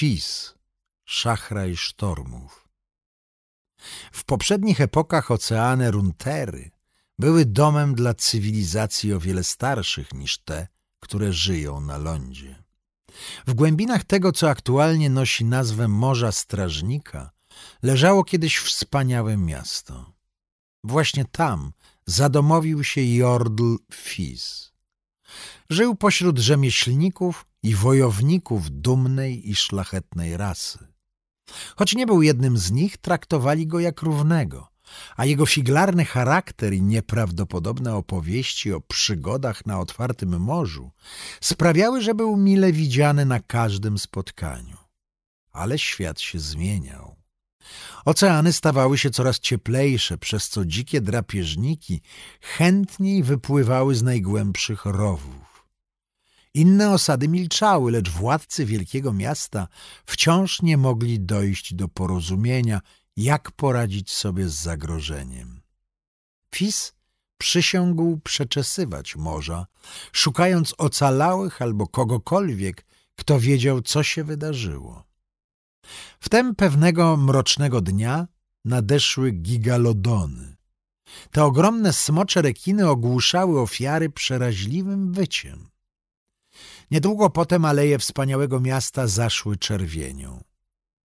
Fis, szachraj sztormów. W poprzednich epokach oceany Runtery były domem dla cywilizacji o wiele starszych niż te, które żyją na lądzie. W głębinach tego, co aktualnie nosi nazwę Morza Strażnika, leżało kiedyś wspaniałe miasto. Właśnie tam zadomowił się Jordl Fis. Żył pośród rzemieślników i wojowników dumnej i szlachetnej rasy. Choć nie był jednym z nich, traktowali go jak równego, a jego figlarny charakter i nieprawdopodobne opowieści o przygodach na otwartym morzu sprawiały, że był mile widziany na każdym spotkaniu. Ale świat się zmieniał. Oceany stawały się coraz cieplejsze, przez co dzikie drapieżniki chętniej wypływały z najgłębszych rowów. Inne osady milczały, lecz władcy wielkiego miasta wciąż nie mogli dojść do porozumienia, jak poradzić sobie z zagrożeniem. Fis przysiągł przeczesywać morza, szukając ocalałych albo kogokolwiek, kto wiedział, co się wydarzyło. Wtem pewnego mrocznego dnia nadeszły gigalodony. Te ogromne smocze rekiny ogłuszały ofiary przeraźliwym wyciem. Niedługo potem aleje wspaniałego miasta zaszły czerwienią.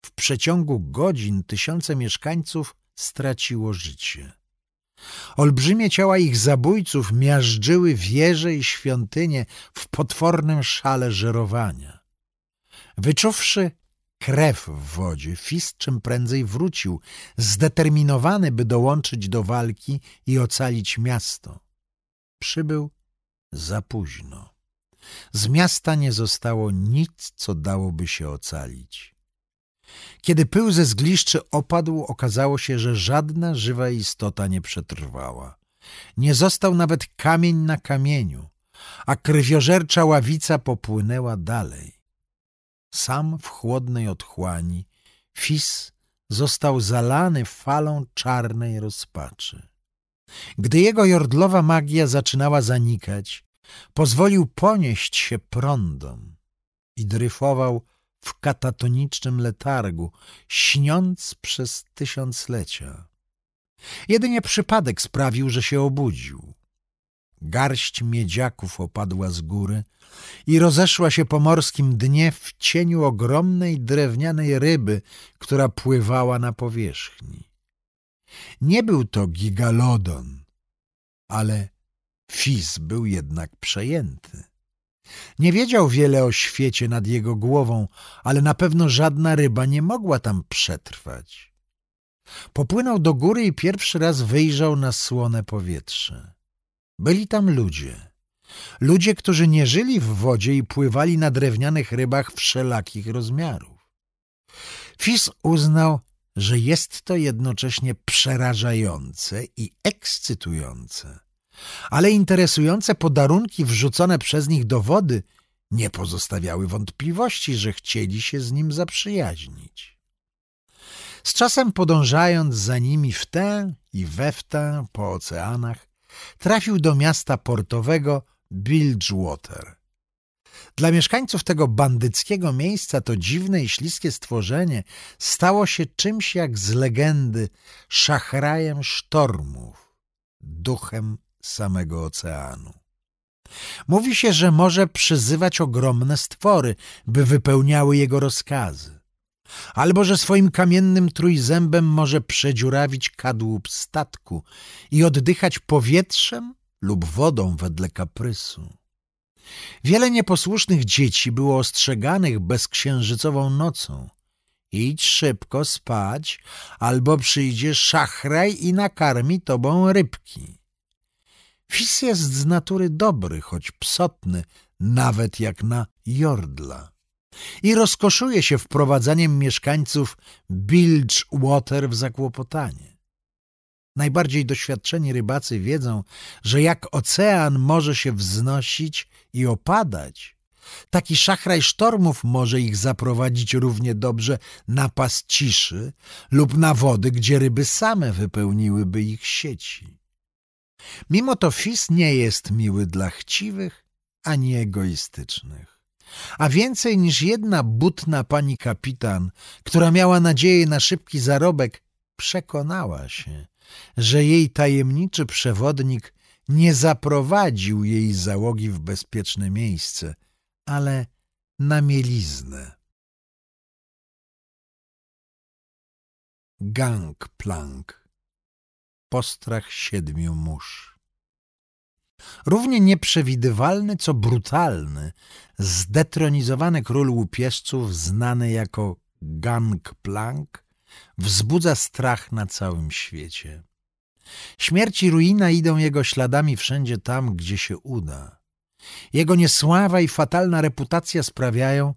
W przeciągu godzin tysiące mieszkańców straciło życie. Olbrzymie ciała ich zabójców miażdżyły wieże i świątynie w potwornym szale żerowania. Wyczuwszy krew w wodzie, Fist czym prędzej wrócił, zdeterminowany, by dołączyć do walki i ocalić miasto. Przybył za późno. Z miasta nie zostało nic, co dałoby się ocalić. Kiedy pył ze zgliszczy opadł, okazało się, że żadna żywa istota nie przetrwała. Nie został nawet kamień na kamieniu, a krwiożercza ławica popłynęła dalej. Sam w chłodnej otchłani, Fis został zalany falą czarnej rozpaczy. Gdy jego jordlowa magia zaczynała zanikać, pozwolił ponieść się prądom i dryfował w katatonicznym letargu, śniąc przez tysiąclecia. Jedynie przypadek sprawił, że się obudził. Garść miedziaków opadła z góry i rozeszła się po morskim dnie w cieniu ogromnej drewnianej ryby, która pływała na powierzchni. Nie był to gigalodon, ale Fis był jednak przejęty. Nie wiedział wiele o świecie nad jego głową, ale na pewno żadna ryba nie mogła tam przetrwać. Popłynął do góry i pierwszy raz wyjrzał na słone powietrze. Byli tam ludzie. Ludzie, którzy nie żyli w wodzie i pływali na drewnianych rybach wszelakich rozmiarów. Fis uznał, że jest to jednocześnie przerażające i ekscytujące ale interesujące podarunki wrzucone przez nich do wody nie pozostawiały wątpliwości, że chcieli się z nim zaprzyjaźnić. Z czasem podążając za nimi w tę i we w tę po oceanach, trafił do miasta portowego Bilgewater. Dla mieszkańców tego bandyckiego miejsca to dziwne i śliskie stworzenie stało się czymś jak z legendy szachrajem sztormów, duchem samego oceanu. Mówi się, że może przyzywać ogromne stwory, by wypełniały jego rozkazy. Albo że swoim kamiennym trójzębem może przedziurawić kadłub statku i oddychać powietrzem lub wodą wedle kaprysu. Wiele nieposłusznych dzieci było ostrzeganych bezksiężycową nocą. Idź szybko spać, albo przyjdzie szachraj i nakarmi tobą rybki. Fis jest z natury dobry, choć psotny, nawet jak na Jordla. I rozkoszuje się wprowadzaniem mieszkańców Bilgewater w zakłopotanie. Najbardziej doświadczeni rybacy wiedzą, że jak ocean może się wznosić i opadać, taki szachraj sztormów może ich zaprowadzić równie dobrze na pas ciszy lub na wody, gdzie ryby same wypełniłyby ich sieci. Mimo to Fis nie jest miły dla chciwych ani egoistycznych. a więcej niż jedna butna pani kapitan, która miała nadzieję na szybki zarobek, przekonała się, że jej tajemniczy przewodnik nie zaprowadził jej załogi w bezpieczne miejsce, ale na mieliznę. Gangplank Postrach siedmiu mórz Równie nieprzewidywalny, co brutalny, zdetronizowany król łupieżców, znany jako Gangplank, wzbudza strach na całym świecie. Śmierć i ruina idą jego śladami wszędzie tam, gdzie się uda. Jego niesława i fatalna reputacja sprawiają,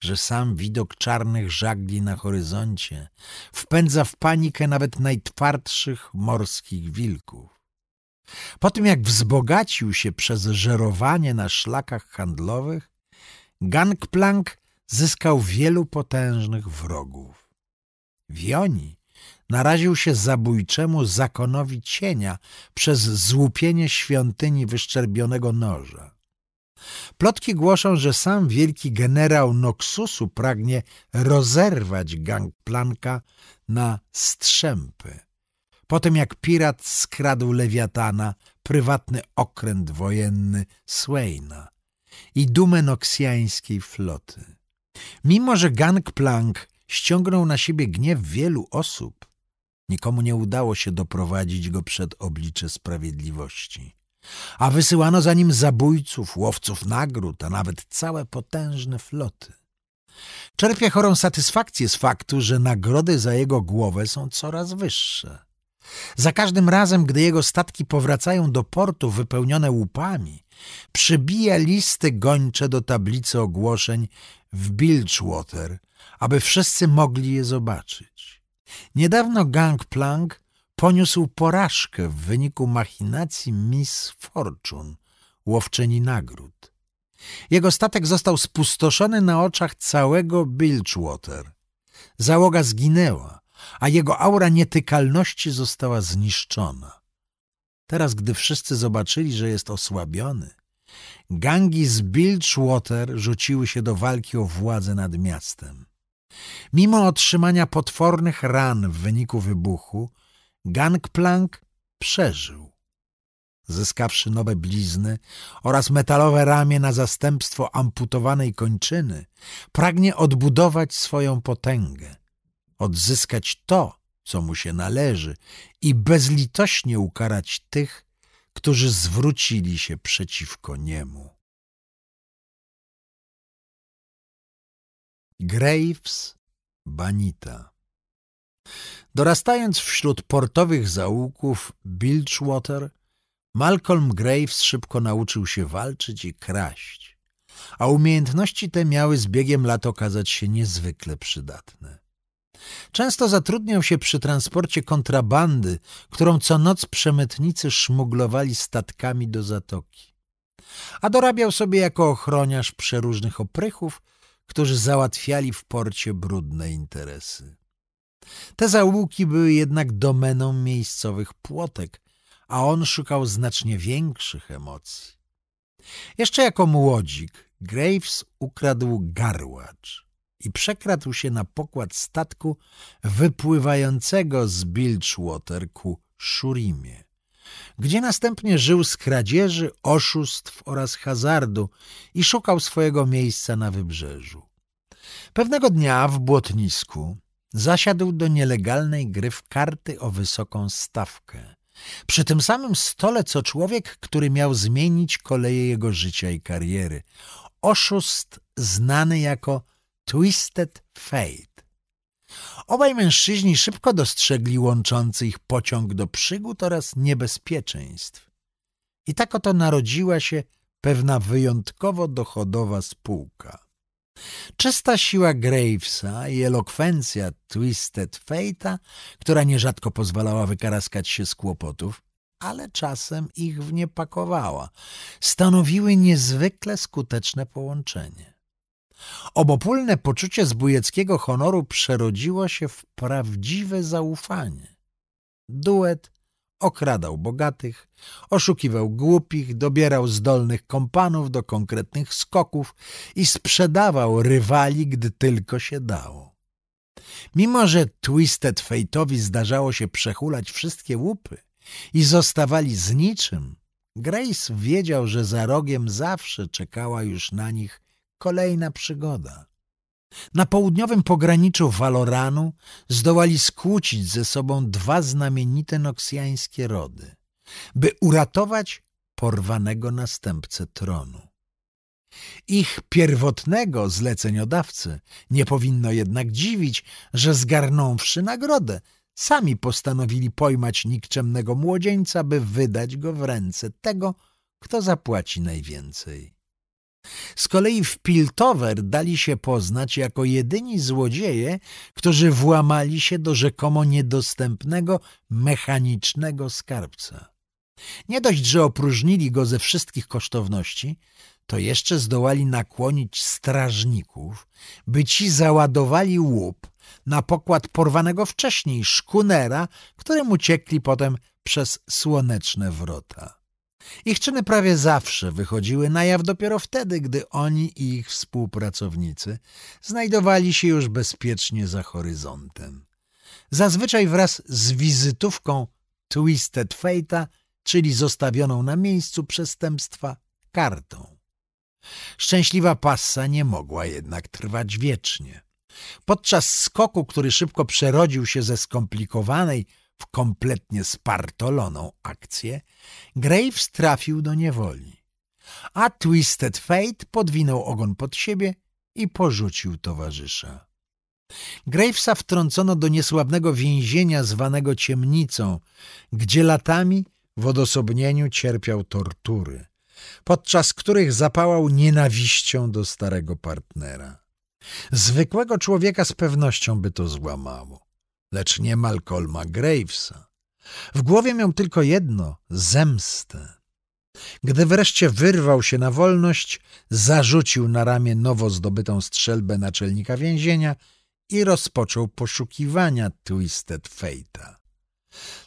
że sam widok czarnych żagli na horyzoncie wpędza w panikę nawet najtwardszych morskich wilków. Po tym jak wzbogacił się przez żerowanie na szlakach handlowych, Gangplank zyskał wielu potężnych wrogów. Wioni naraził się zabójczemu zakonowi cienia przez złupienie świątyni wyszczerbionego noża. Plotki głoszą, że sam wielki generał Noxusu pragnie rozerwać gangplanka na strzępy. Potem jak pirat skradł Lewiatana, prywatny okręt wojenny Swaina i dumę noksjańskiej floty. Mimo, że gangplank ściągnął na siebie gniew wielu osób, nikomu nie udało się doprowadzić go przed oblicze sprawiedliwości a wysyłano za nim zabójców, łowców nagród, a nawet całe potężne floty. Czerpie chorą satysfakcję z faktu, że nagrody za jego głowę są coraz wyższe. Za każdym razem, gdy jego statki powracają do portu wypełnione łupami, przybija listy gończe do tablicy ogłoszeń w Bilgewater, aby wszyscy mogli je zobaczyć. Niedawno Gangplank poniósł porażkę w wyniku machinacji Miss Fortune, łowczyni nagród. Jego statek został spustoszony na oczach całego Bilgewater. Załoga zginęła, a jego aura nietykalności została zniszczona. Teraz, gdy wszyscy zobaczyli, że jest osłabiony, gangi z Bilgewater rzuciły się do walki o władzę nad miastem. Mimo otrzymania potwornych ran w wyniku wybuchu, Gangplank przeżył. Zyskawszy nowe blizny oraz metalowe ramię na zastępstwo amputowanej kończyny, pragnie odbudować swoją potęgę, odzyskać to, co mu się należy i bezlitośnie ukarać tych, którzy zwrócili się przeciwko niemu. Graves Banita Dorastając wśród portowych zaułków Bilgewater, Malcolm Graves szybko nauczył się walczyć i kraść, a umiejętności te miały z biegiem lat okazać się niezwykle przydatne. Często zatrudniał się przy transporcie kontrabandy, którą co noc przemytnicy szmuglowali statkami do zatoki. A dorabiał sobie jako ochroniarz przeróżnych oprychów, którzy załatwiali w porcie brudne interesy. Te zaułki były jednak domeną miejscowych płotek, a on szukał znacznie większych emocji. Jeszcze jako młodzik Graves ukradł garłacz i przekradł się na pokład statku wypływającego z Bilgewater ku Szurimie, gdzie następnie żył z kradzieży, oszustw oraz hazardu i szukał swojego miejsca na wybrzeżu. Pewnego dnia w błotnisku zasiadł do nielegalnej gry w karty o wysoką stawkę. Przy tym samym stole, co człowiek, który miał zmienić koleje jego życia i kariery. Oszust znany jako Twisted Fate. Obaj mężczyźni szybko dostrzegli łączący ich pociąg do przygód oraz niebezpieczeństw. I tak oto narodziła się pewna wyjątkowo dochodowa spółka. Czysta siła Gravesa i elokwencja Twisted Fate'a, która nierzadko pozwalała wykaraskać się z kłopotów, ale czasem ich w nie pakowała, stanowiły niezwykle skuteczne połączenie. Obopólne poczucie zbójeckiego honoru przerodziło się w prawdziwe zaufanie. Duet okradał bogatych, oszukiwał głupich, dobierał zdolnych kompanów do konkretnych skoków i sprzedawał rywali, gdy tylko się dało. Mimo, że Twisted Fate'owi zdarzało się przechulać wszystkie łupy i zostawali z niczym, Grace wiedział, że za rogiem zawsze czekała już na nich kolejna przygoda. Na południowym pograniczu Waloranu zdołali skłócić ze sobą dwa znamienite noksjańskie rody, by uratować porwanego następcę tronu. Ich pierwotnego zleceniodawcy nie powinno jednak dziwić, że zgarnąwszy nagrodę, sami postanowili pojmać nikczemnego młodzieńca, by wydać go w ręce tego, kto zapłaci najwięcej. Z kolei w Piltover dali się poznać jako jedyni złodzieje, którzy włamali się do rzekomo niedostępnego mechanicznego skarbca. Nie dość, że opróżnili go ze wszystkich kosztowności, to jeszcze zdołali nakłonić strażników, by ci załadowali łup na pokład porwanego wcześniej szkunera, którym uciekli potem przez słoneczne wrota. Ich czyny prawie zawsze wychodziły na jaw dopiero wtedy, gdy oni i ich współpracownicy znajdowali się już bezpiecznie za horyzontem. Zazwyczaj wraz z wizytówką Twisted Fate'a, czyli zostawioną na miejscu przestępstwa kartą. Szczęśliwa passa nie mogła jednak trwać wiecznie. Podczas skoku, który szybko przerodził się ze skomplikowanej w kompletnie spartoloną akcję, Graves trafił do niewoli. A Twisted Fate podwinął ogon pod siebie i porzucił towarzysza. Gravesa wtrącono do niesławnego więzienia zwanego ciemnicą, gdzie latami w odosobnieniu cierpiał tortury, podczas których zapałał nienawiścią do starego partnera. Zwykłego człowieka z pewnością by to złamało, lecz nie Malcolma Gravesa. W głowie miał tylko jedno – zemstę. Gdy wreszcie wyrwał się na wolność, zarzucił na ramię nowo zdobytą strzelbę naczelnika więzienia i rozpoczął poszukiwania Twisted Fate'a.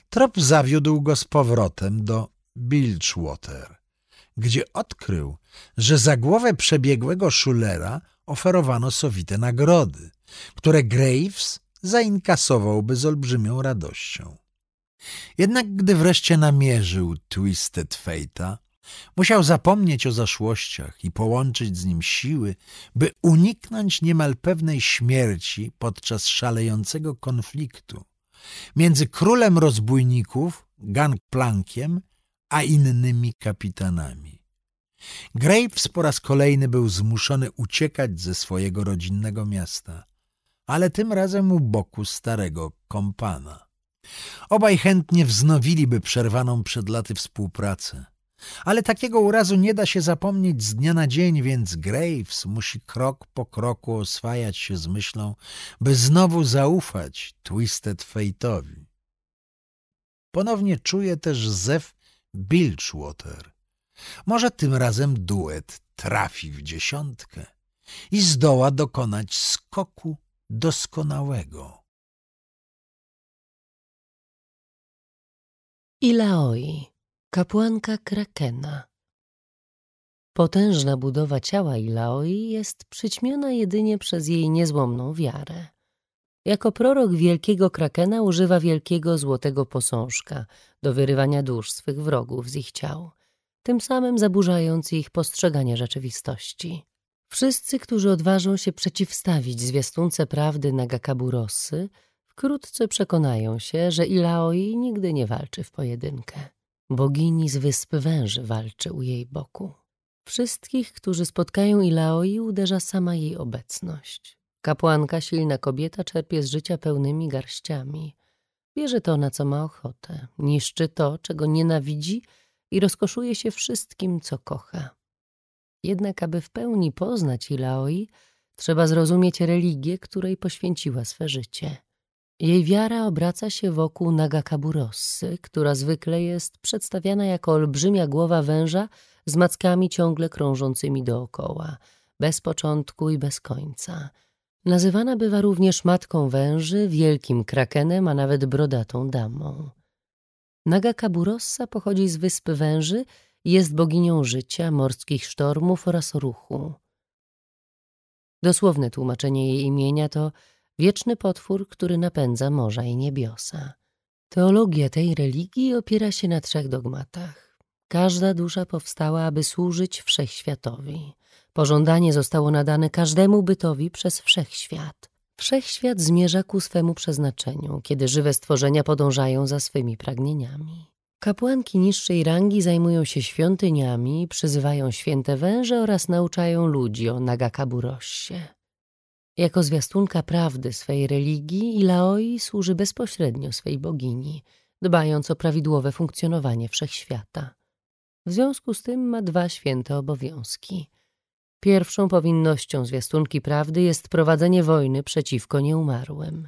Trop zawiódł go z powrotem do Bilgewater, gdzie odkrył, że za głowę przebiegłego szulera oferowano sowite nagrody, które Graves zainkasowałby z olbrzymią radością. Jednak gdy wreszcie namierzył Twisted Fate'a, musiał zapomnieć o zaszłościach i połączyć z nim siły, by uniknąć niemal pewnej śmierci podczas szalejącego konfliktu między królem rozbójników, Gangplankiem, a innymi kapitanami. Graves po raz kolejny był zmuszony uciekać ze swojego rodzinnego miasta, ale tym razem u boku starego kompana. Obaj chętnie wznowiliby przerwaną przed laty współpracę. Ale takiego urazu nie da się zapomnieć z dnia na dzień, więc Graves musi krok po kroku oswajać się z myślą, by znowu zaufać Twisted Fate'owi. Ponownie czuje też zew Bilgewater. Może tym razem duet trafi w dziesiątkę i zdoła dokonać skoku doskonałego. Ilaoi, kapłanka Krakena. Potężna budowa ciała Ilaoi jest przyćmiona jedynie przez jej niezłomną wiarę. Jako prorok wielkiego Krakena używa wielkiego złotego posążka do wyrywania dusz swych wrogów z ich ciał, tym samym zaburzając ich postrzeganie rzeczywistości. Wszyscy, którzy odważą się przeciwstawić zwiastunce prawdy Nagakaburossy, wkrótce przekonają się, że Ilaoi nigdy nie walczy w pojedynkę. Bogini z Wysp Węży walczy u jej boku. Wszystkich, którzy spotkają Ilaoi, uderza sama jej obecność. Kapłanka, silna kobieta, czerpie z życia pełnymi garściami. Bierze to, na co ma ochotę, niszczy to, czego nienawidzi i rozkoszuje się wszystkim, co kocha. Jednak, aby w pełni poznać Ilaoi, trzeba zrozumieć religię, której poświęciła swe życie. Jej wiara obraca się wokół Nagakaburossy, która zwykle jest przedstawiana jako olbrzymia głowa węża z mackami ciągle krążącymi dookoła, bez początku i bez końca. Nazywana bywa również matką węży, wielkim krakenem, a nawet brodatą damą. Naga Kaburossa pochodzi z Wyspy Węży jest boginią życia, morskich sztormów oraz ruchu. Dosłowne tłumaczenie jej imienia to wieczny potwór, który napędza morza i niebiosa. Teologia tej religii opiera się na trzech dogmatach. Każda dusza powstała, aby służyć wszechświatowi. Pożądanie zostało nadane każdemu bytowi przez wszechświat. Wszechświat zmierza ku swemu przeznaczeniu, kiedy żywe stworzenia podążają za swymi pragnieniami. Kapłanki niższej rangi zajmują się świątyniami, przyzywają święte węże oraz nauczają ludzi o Nagakaburossie. Jako zwiastunka prawdy swej religii, Ilaoi służy bezpośrednio swej bogini, dbając o prawidłowe funkcjonowanie wszechświata. W związku z tym ma dwa święte obowiązki. Pierwszą powinnością zwiastunki prawdy jest prowadzenie wojny przeciwko nieumarłym.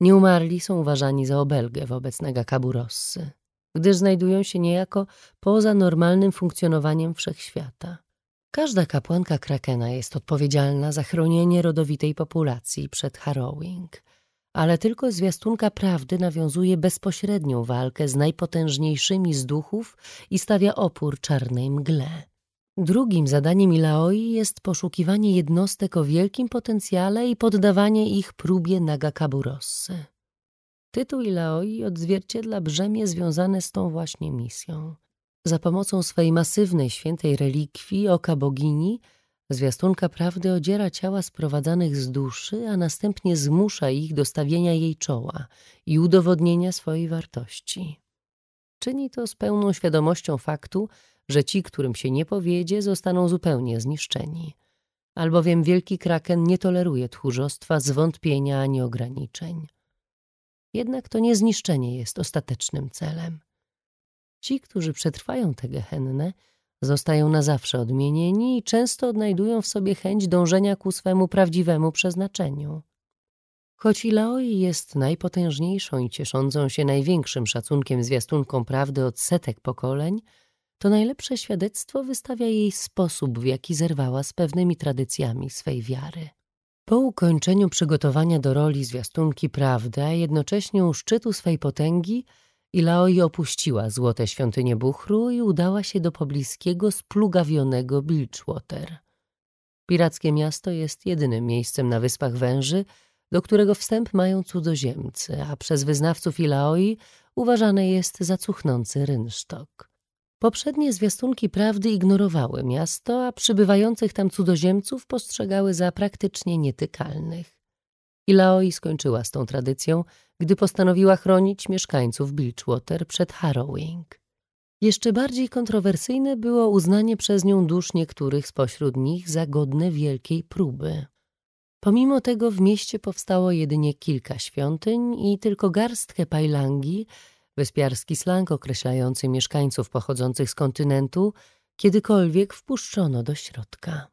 Nieumarli są uważani za obelgę wobec Nagakaburossy, gdyż znajdują się niejako poza normalnym funkcjonowaniem wszechświata. Każda kapłanka Krakena jest odpowiedzialna za chronienie rodowitej populacji przed harrowing, ale tylko zwiastunka prawdy nawiązuje bezpośrednią walkę z najpotężniejszymi z duchów i stawia opór czarnej mgle. Drugim zadaniem Ilaoi jest poszukiwanie jednostek o wielkim potencjale i poddawanie ich próbie Nagakaburossy. Tytuł Ilaoi odzwierciedla brzemię związane z tą właśnie misją. Za pomocą swej masywnej świętej relikwii oka bogini zwiastunka prawdy odziera ciała sprowadzanych z duszy, a następnie zmusza ich do stawienia jej czoła i udowodnienia swojej wartości. Czyni to z pełną świadomością faktu, że ci, którym się nie powiedzie, zostaną zupełnie zniszczeni. Albowiem wielki kraken nie toleruje tchórzostwa, zwątpienia ani ograniczeń. Jednak to nie zniszczenie jest ostatecznym celem. Ci, którzy przetrwają te gehenne, zostają na zawsze odmienieni i często odnajdują w sobie chęć dążenia ku swemu prawdziwemu przeznaczeniu. Choć Ilaoi jest najpotężniejszą i cieszącą się największym szacunkiem zwiastunką prawdy od setek pokoleń, to najlepsze świadectwo wystawia jej sposób, w jaki zerwała z pewnymi tradycjami swej wiary. Po ukończeniu przygotowania do roli zwiastunki prawdy, a jednocześnie u szczytu swej potęgi, Ilaoi opuściła złote świątynie Buchru i udała się do pobliskiego, splugawionego Bilgewater. Pirackie miasto jest jedynym miejscem na Wyspach Węży, do którego wstęp mają cudzoziemcy, a przez wyznawców Ilaoi uważane jest za cuchnący rynsztok. Poprzednie zwiastunki prawdy ignorowały miasto, a przybywających tam cudzoziemców postrzegały za praktycznie nietykalnych. Ilaoi skończyła z tą tradycją, gdy postanowiła chronić mieszkańców Bilgewater przed harrowing. Jeszcze bardziej kontrowersyjne było uznanie przez nią dusz niektórych spośród nich za godne wielkiej próby. Pomimo tego w mieście powstało jedynie kilka świątyń i tylko garstkę pajlangi wyspiarski slang określający mieszkańców pochodzących z kontynentu, kiedykolwiek wpuszczono do środka.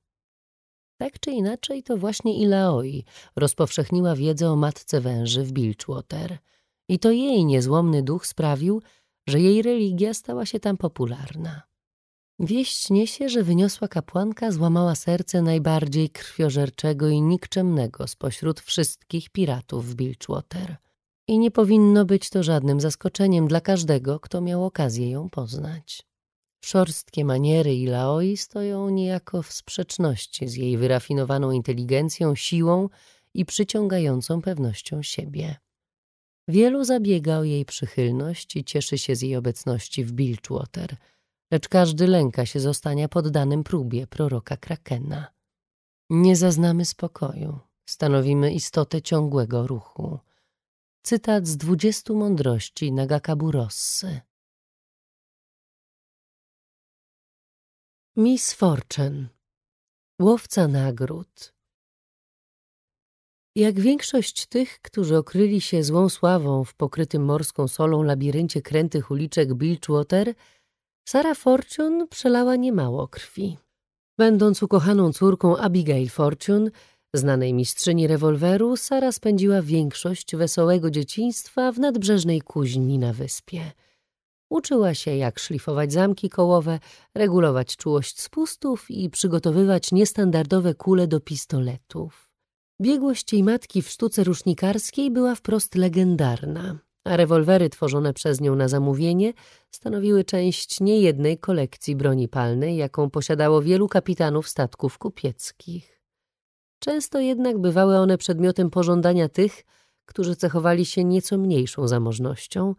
Tak czy inaczej, to właśnie Ilaoi rozpowszechniła wiedzę o matce węży w Bilgewater i to jej niezłomny duch sprawił, że jej religia stała się tam popularna. Wieść niesie, że wyniosła kapłanka złamała serce najbardziej krwiożerczego i nikczemnego spośród wszystkich piratów w Bilgewater – i nie powinno być to żadnym zaskoczeniem dla każdego, kto miał okazję ją poznać. Szorstkie maniery i Laoi stoją niejako w sprzeczności z jej wyrafinowaną inteligencją, siłą i przyciągającą pewnością siebie. Wielu zabiega o jej przychylność i cieszy się z jej obecności w Bilgewater, lecz każdy lęka się zostania poddanym próbie proroka Krakena. Nie zaznamy spokoju, stanowimy istotę ciągłego ruchu. Cytat z dwudziestu mądrości Nagakaburossy. Miss Fortune Łowca nagród Jak większość tych, którzy okryli się złą sławą w pokrytym morską solą labiryncie krętych uliczek Bilgewater, Sarah Fortune przelała niemało krwi. Będąc ukochaną córką Abigail Fortune, Znanej mistrzyni rewolweru, Sara spędziła większość wesołego dzieciństwa w nadbrzeżnej kuźni na wyspie. Uczyła się, jak szlifować zamki kołowe, regulować czułość spustów i przygotowywać niestandardowe kule do pistoletów. Biegłość jej matki w sztuce rusznikarskiej była wprost legendarna, a rewolwery tworzone przez nią na zamówienie stanowiły część niejednej kolekcji broni palnej, jaką posiadało wielu kapitanów statków kupieckich. Często jednak bywały one przedmiotem pożądania tych, którzy cechowali się nieco mniejszą zamożnością,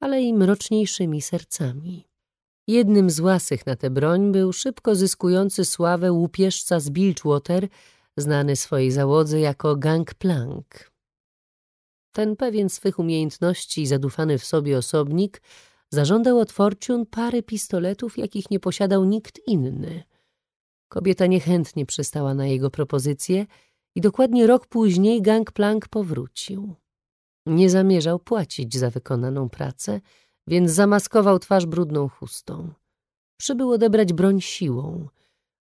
ale i mroczniejszymi sercami. Jednym z łasych na tę broń był szybko zyskujący sławę łupieżca z Bilgewater, znany swojej załodze jako Gangplank. Ten pewien swych umiejętności i zadufany w sobie osobnik zażądał od Fortune pary pistoletów, jakich nie posiadał nikt inny. Kobieta niechętnie przystała na jego propozycję i dokładnie rok później Gangplank powrócił. Nie zamierzał płacić za wykonaną pracę, więc zamaskował twarz brudną chustą. Przybył odebrać broń siłą.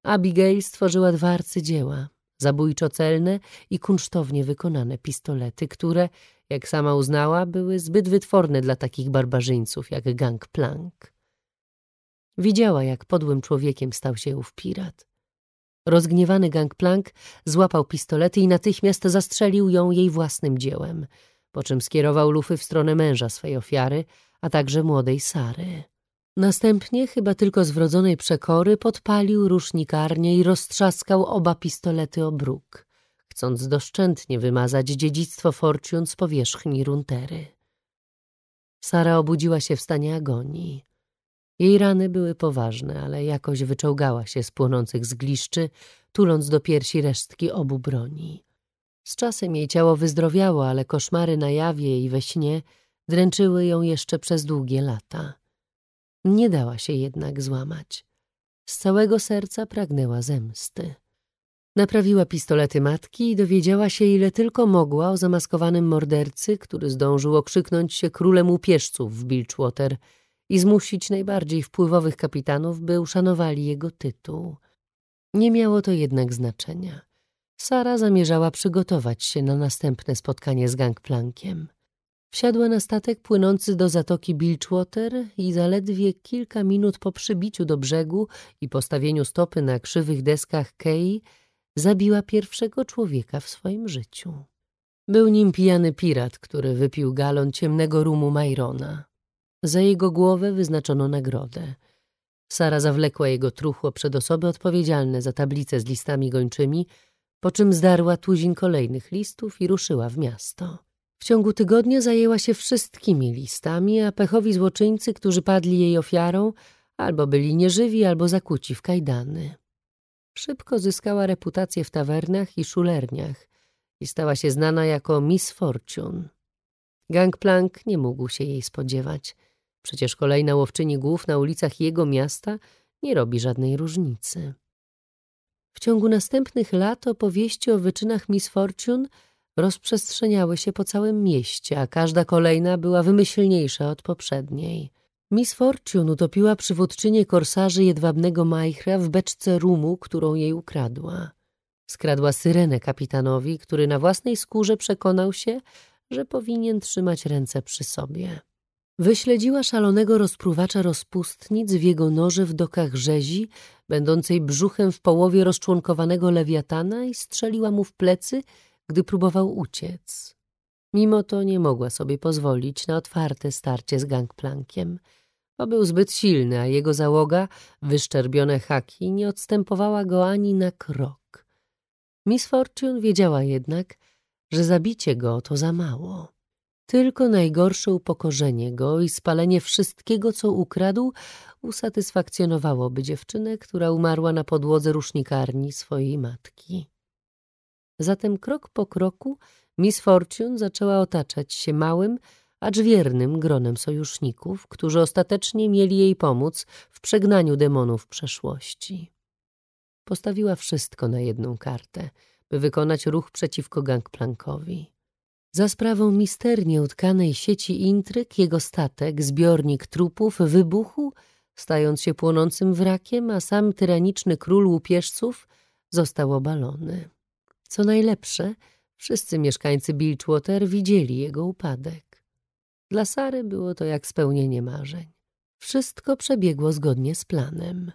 Abigail stworzyła dwa arcydzieła, zabójczo celne i kunsztownie wykonane pistolety, które, jak sama uznała, były zbyt wytworne dla takich barbarzyńców jak Gangplank. Widziała, jak podłym człowiekiem stał się ów pirat. Rozgniewany Gangplank złapał pistolety i natychmiast zastrzelił ją jej własnym dziełem, po czym skierował lufy w stronę męża swej ofiary, a także młodej Sary. Następnie, chyba tylko z wrodzonej przekory, podpalił rusznikarnię i roztrzaskał oba pistolety o bruk, chcąc doszczętnie wymazać dziedzictwo Fortune z powierzchni runtery. Sara obudziła się w stanie agonii. Jej rany były poważne, ale jakoś wyczołgała się z płonących zgliszczy, tuląc do piersi resztki obu broni. Z czasem jej ciało wyzdrowiało, ale koszmary na jawie i we śnie dręczyły ją jeszcze przez długie lata. Nie dała się jednak złamać. Z całego serca pragnęła zemsty. Naprawiła pistolety matki i dowiedziała się, ile tylko mogła o zamaskowanym mordercy, który zdążył okrzyknąć się królem upieżców w Bilgewater i zmusić najbardziej wpływowych kapitanów, by uszanowali jego tytuł. Nie miało to jednak znaczenia. Sara zamierzała przygotować się na następne spotkanie z Gangplankiem. Wsiadła na statek płynący do zatoki Bilgewater i zaledwie kilka minut po przybiciu do brzegu i postawieniu stopy na krzywych deskach Kei zabiła pierwszego człowieka w swoim życiu. Był nim pijany pirat, który wypił galon ciemnego rumu Majrona. Za jego głowę wyznaczono nagrodę. Sara zawlekła jego truchło przed osoby odpowiedzialne za tablicę z listami gończymi, po czym zdarła tuzin kolejnych listów i ruszyła w miasto. W ciągu tygodnia zajęła się wszystkimi listami, a pechowi złoczyńcy, którzy padli jej ofiarą, albo byli nieżywi, albo zakuci w kajdany. Szybko zyskała reputację w tawernach i szulerniach i stała się znana jako Miss Fortune. Gangplank nie mógł się jej spodziewać. Przecież kolejna łowczyni głów na ulicach jego miasta nie robi żadnej różnicy. W ciągu następnych lat opowieści o wyczynach Miss Fortune rozprzestrzeniały się po całym mieście, a każda kolejna była wymyślniejsza od poprzedniej. Miss Fortune utopiła przywódczynię korsarzy jedwabnego majchra w beczce rumu, którą jej ukradła. Skradła syrenę kapitanowi, który na własnej skórze przekonał się, że powinien trzymać ręce przy sobie. Wyśledziła szalonego rozpruwacza rozpustnic w jego noże w dokach rzezi, będącej brzuchem w połowie rozczłonkowanego lewiatana i strzeliła mu w plecy, gdy próbował uciec. Mimo to nie mogła sobie pozwolić na otwarte starcie z gangplankiem, bo był zbyt silny, a jego załoga, wyszczerbione haki, nie odstępowała go ani na krok. Miss Fortune wiedziała jednak, że zabicie go to za mało. Tylko najgorsze upokorzenie go i spalenie wszystkiego, co ukradł, usatysfakcjonowałoby dziewczynę, która umarła na podłodze rusznikarni swojej matki. Zatem krok po kroku Miss Fortune zaczęła otaczać się małym, acz wiernym gronem sojuszników, którzy ostatecznie mieli jej pomóc w przegnaniu demonów przeszłości. Postawiła wszystko na jedną kartę, by wykonać ruch przeciwko gangplankowi. Za sprawą misternie utkanej sieci intryg jego statek, zbiornik trupów, wybuchł, stając się płonącym wrakiem, a sam tyraniczny król łupieżców został obalony. Co najlepsze, wszyscy mieszkańcy Bilgewater widzieli jego upadek. Dla Sary było to jak spełnienie marzeń. Wszystko przebiegło zgodnie z planem.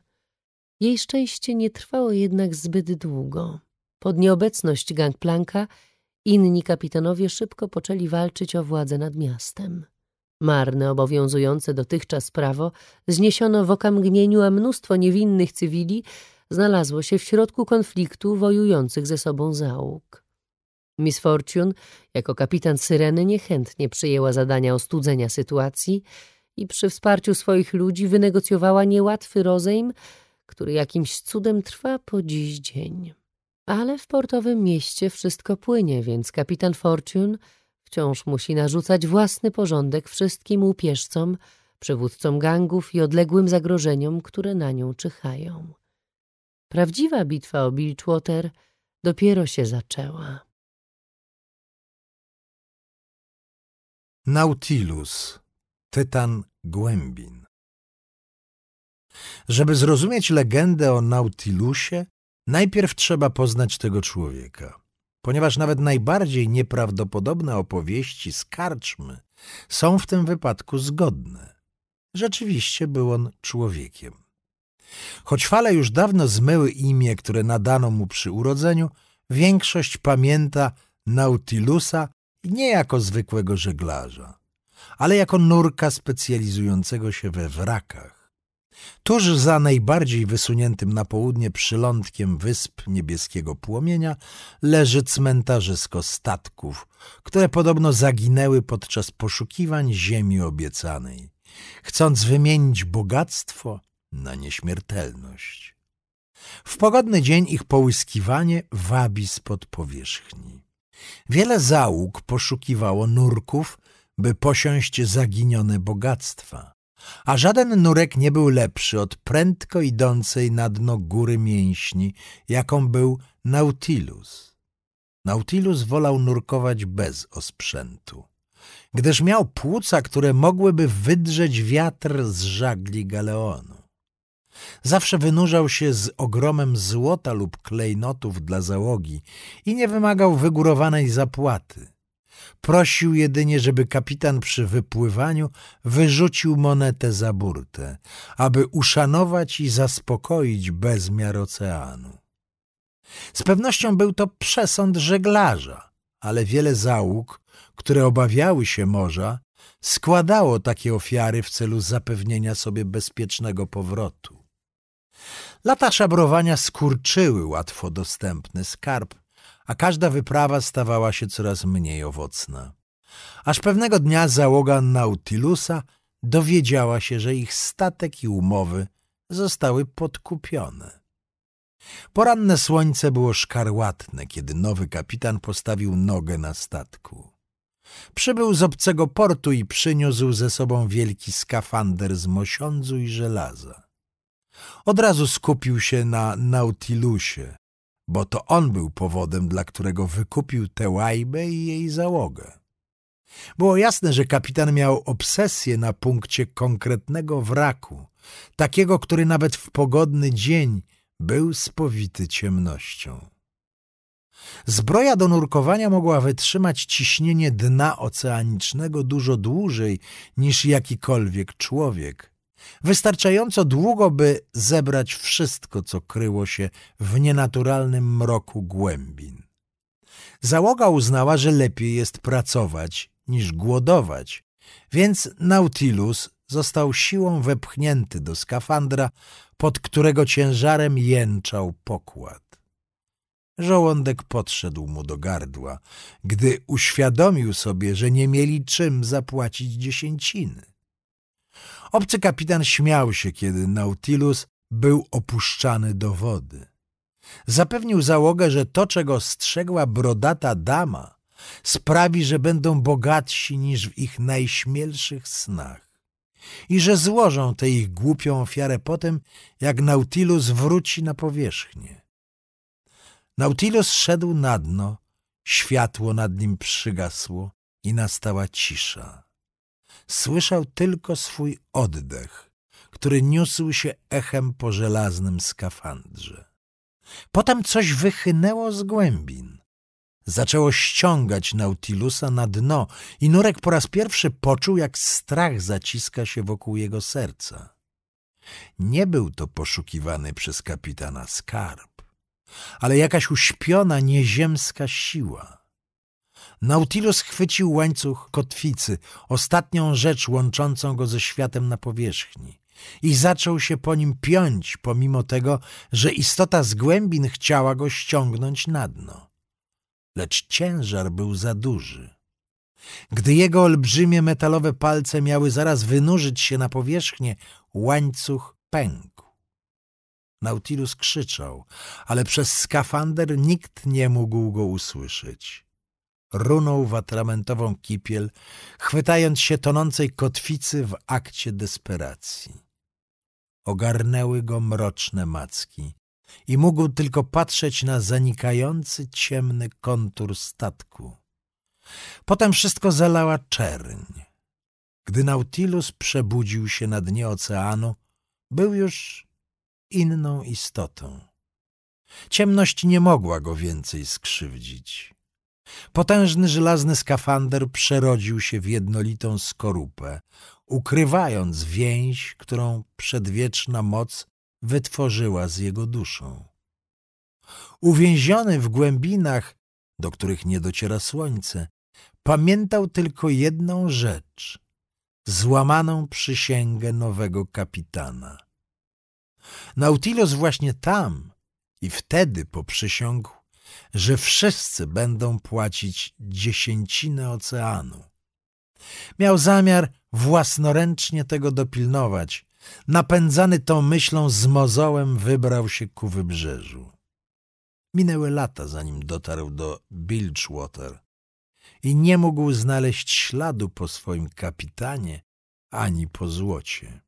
Jej szczęście nie trwało jednak zbyt długo. Pod nieobecność Gangplanka inni kapitanowie szybko poczęli walczyć o władzę nad miastem. Marne obowiązujące dotychczas prawo zniesiono w okamgnieniu, a mnóstwo niewinnych cywili znalazło się w środku konfliktu wojujących ze sobą załóg. Miss Fortune, jako kapitan Syreny, niechętnie przyjęła zadania ostudzenia sytuacji i przy wsparciu swoich ludzi wynegocjowała niełatwy rozejm, który jakimś cudem trwa po dziś dzień. Ale w portowym mieście wszystko płynie, więc kapitan Fortune wciąż musi narzucać własny porządek wszystkim łupieżcom, przywódcom gangów i odległym zagrożeniom, które na nią czyhają. Prawdziwa bitwa o Bilgewater dopiero się zaczęła. Nautilus, tytan głębin. Żeby zrozumieć legendę o Nautilusie, najpierw trzeba poznać tego człowieka. Ponieważ nawet najbardziej nieprawdopodobne opowieści z karczmy są w tym wypadku zgodne. Rzeczywiście był on człowiekiem. Choć fale już dawno zmyły imię, które nadano mu przy urodzeniu, większość pamięta Nautilusa nie jako zwykłego żeglarza, ale jako nurka specjalizującego się we wrakach. Tuż za najbardziej wysuniętym na południe przylądkiem wysp niebieskiego płomienia leży cmentarzysko statków, które podobno zaginęły podczas poszukiwań ziemi obiecanej, chcąc wymienić bogactwo na nieśmiertelność. W pogodny dzień ich połyskiwanie wabi spod powierzchni. Wiele załóg poszukiwało nurków, by posiąść zaginione bogactwa, a żaden nurek nie był lepszy od prędko idącej na dno góry mięśni, jaką był Nautilus. Nautilus wolał nurkować bez osprzętu, gdyż miał płuca, które mogłyby wydrzeć wiatr z żagli galeonu. Zawsze wynurzał się z ogromem złota lub klejnotów dla załogi i nie wymagał wygórowanej zapłaty. Prosił jedynie, żeby kapitan przy wypływaniu wyrzucił monetę za burtę, aby uszanować i zaspokoić bezmiar oceanu. Z pewnością był to przesąd żeglarza, ale wiele załóg, które obawiały się morza, składało takie ofiary w celu zapewnienia sobie bezpiecznego powrotu. Lata szabrowania skurczyły łatwo dostępny skarb, a każda wyprawa stawała się coraz mniej owocna. Aż pewnego dnia załoga Nautilusa dowiedziała się, że ich statek i umowy zostały podkupione. Poranne słońce było szkarłatne, kiedy nowy kapitan postawił nogę na statku. Przybył z obcego portu i przyniósł ze sobą wielki skafander z mosiądzu i żelaza. Od razu skupił się na Nautilusie, bo to on był powodem, dla którego wykupił tę łajbę i jej załogę. Było jasne, że kapitan miał obsesję na punkcie konkretnego wraku, takiego, który nawet w pogodny dzień był spowity ciemnością. Zbroja do nurkowania mogła wytrzymać ciśnienie dna oceanicznego dużo dłużej niż jakikolwiek człowiek, Wystarczająco długo, by zebrać wszystko, co kryło się w nienaturalnym mroku głębin. Załoga uznała, że lepiej jest pracować niż głodować, więc Nautilus został siłą wepchnięty do skafandra, pod którego ciężarem jęczał pokład. Żołądek podszedł mu do gardła, gdy uświadomił sobie, że nie mieli czym zapłacić dziesięciny. Obcy kapitan śmiał się, kiedy Nautilus był opuszczany do wody. Zapewnił załogę, że to, czego strzegła brodata dama, sprawi, że będą bogatsi niż w ich najśmielszych snach i że złożą tę ich głupią ofiarę potem, jak Nautilus wróci na powierzchnię. Nautilus szedł na dno, światło nad nim przygasło i nastała cisza słyszał tylko swój oddech, który niósł się echem po żelaznym skafandrze. Potem coś wychynęło z głębin. Zaczęło ściągać Nautilusa na dno i Nurek po raz pierwszy poczuł, jak strach zaciska się wokół jego serca. Nie był to poszukiwany przez kapitana skarb, ale jakaś uśpiona, nieziemska siła. Nautilus chwycił łańcuch kotwicy, ostatnią rzecz łączącą go ze światem na powierzchni i zaczął się po nim piąć, pomimo tego, że istota z głębin chciała go ściągnąć na dno. Lecz ciężar był za duży. Gdy jego olbrzymie metalowe palce miały zaraz wynurzyć się na powierzchnię, łańcuch pękł. Nautilus krzyczał, ale przez skafander nikt nie mógł go usłyszeć. Runął w atramentową kipiel, chwytając się tonącej kotwicy w akcie desperacji. Ogarnęły go mroczne macki i mógł tylko patrzeć na zanikający ciemny kontur statku. Potem wszystko zalała czerń. Gdy Nautilus przebudził się na dnie oceanu, był już inną istotą. Ciemność nie mogła go więcej skrzywdzić. Potężny żelazny skafander przerodził się w jednolitą skorupę, ukrywając więź, którą przedwieczna moc wytworzyła z jego duszą. Uwięziony w głębinach, do których nie dociera słońce, pamiętał tylko jedną rzecz — złamaną przysięgę nowego kapitana. Nautilus właśnie tam i wtedy poprzysiągł, że wszyscy będą płacić dziesięcinę oceanu. Miał zamiar własnoręcznie tego dopilnować. Napędzany tą myślą z mozołem wybrał się ku wybrzeżu. Minęły lata, zanim dotarł do Bilgewater i nie mógł znaleźć śladu po swoim kapitanie ani po złocie.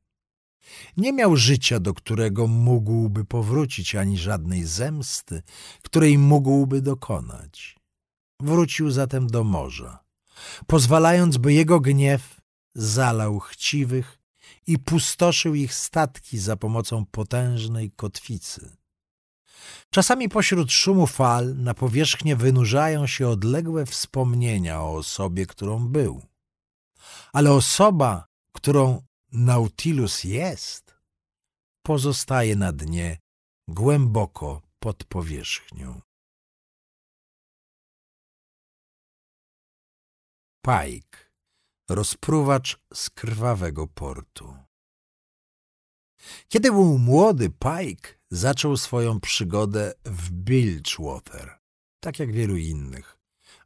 Nie miał życia, do którego mógłby powrócić, ani żadnej zemsty, której mógłby dokonać. Wrócił zatem do morza, pozwalając, by jego gniew zalał chciwych i pustoszył ich statki za pomocą potężnej kotwicy. Czasami pośród szumu fal na powierzchnię wynurzają się odległe wspomnienia o osobie, którą był. Ale osoba, którą Nautilus jest, pozostaje na dnie, głęboko pod powierzchnią. Pike, rozpruwacz z krwawego portu. Kiedy był młody, Pike zaczął swoją przygodę w Bilgewater, tak jak wielu innych,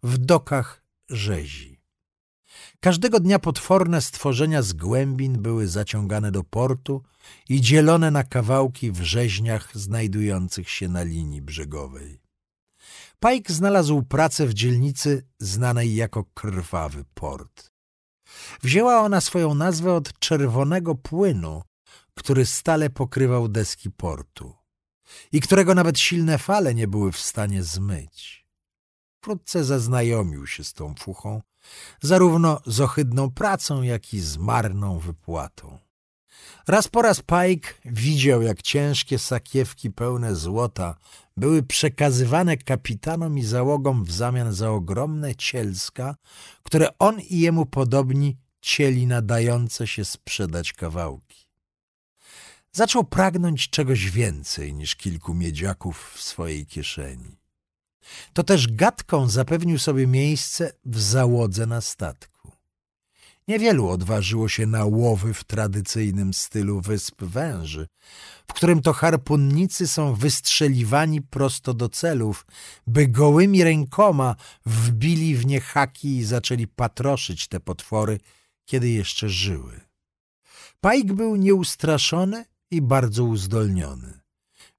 w dokach rzezi. Każdego dnia potworne stworzenia z głębin były zaciągane do portu i dzielone na kawałki w rzeźniach znajdujących się na linii brzegowej. Pike znalazł pracę w dzielnicy znanej jako Krwawy Port. Wzięła ona swoją nazwę od czerwonego płynu, który stale pokrywał deski portu i którego nawet silne fale nie były w stanie zmyć. Wkrótce zaznajomił się z tą fuchą, zarówno z ohydną pracą, jak i z marną wypłatą. Raz po raz Pike widział, jak ciężkie sakiewki pełne złota były przekazywane kapitanom i załogom w zamian za ogromne cielska, które on i jemu podobni cieli nadające się sprzedać kawałki. Zaczął pragnąć czegoś więcej niż kilku miedziaków w swojej kieszeni. To też gadką zapewnił sobie miejsce w załodze na statku. Niewielu odważyło się na łowy w tradycyjnym stylu wysp węży, w którym to harpunnicy są wystrzeliwani prosto do celów, by gołymi rękoma wbili w nie haki i zaczęli patroszyć te potwory, kiedy jeszcze żyły. Pajk był nieustraszony i bardzo uzdolniony,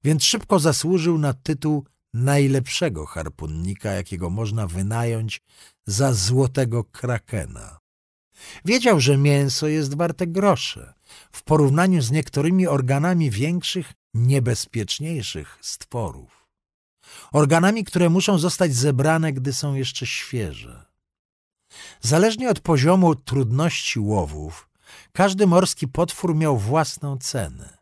więc szybko zasłużył na tytuł najlepszego harpunnika, jakiego można wynająć za złotego krakena. Wiedział, że mięso jest warte grosze w porównaniu z niektórymi organami większych, niebezpieczniejszych stworów. Organami, które muszą zostać zebrane, gdy są jeszcze świeże. Zależnie od poziomu trudności łowów, każdy morski potwór miał własną cenę.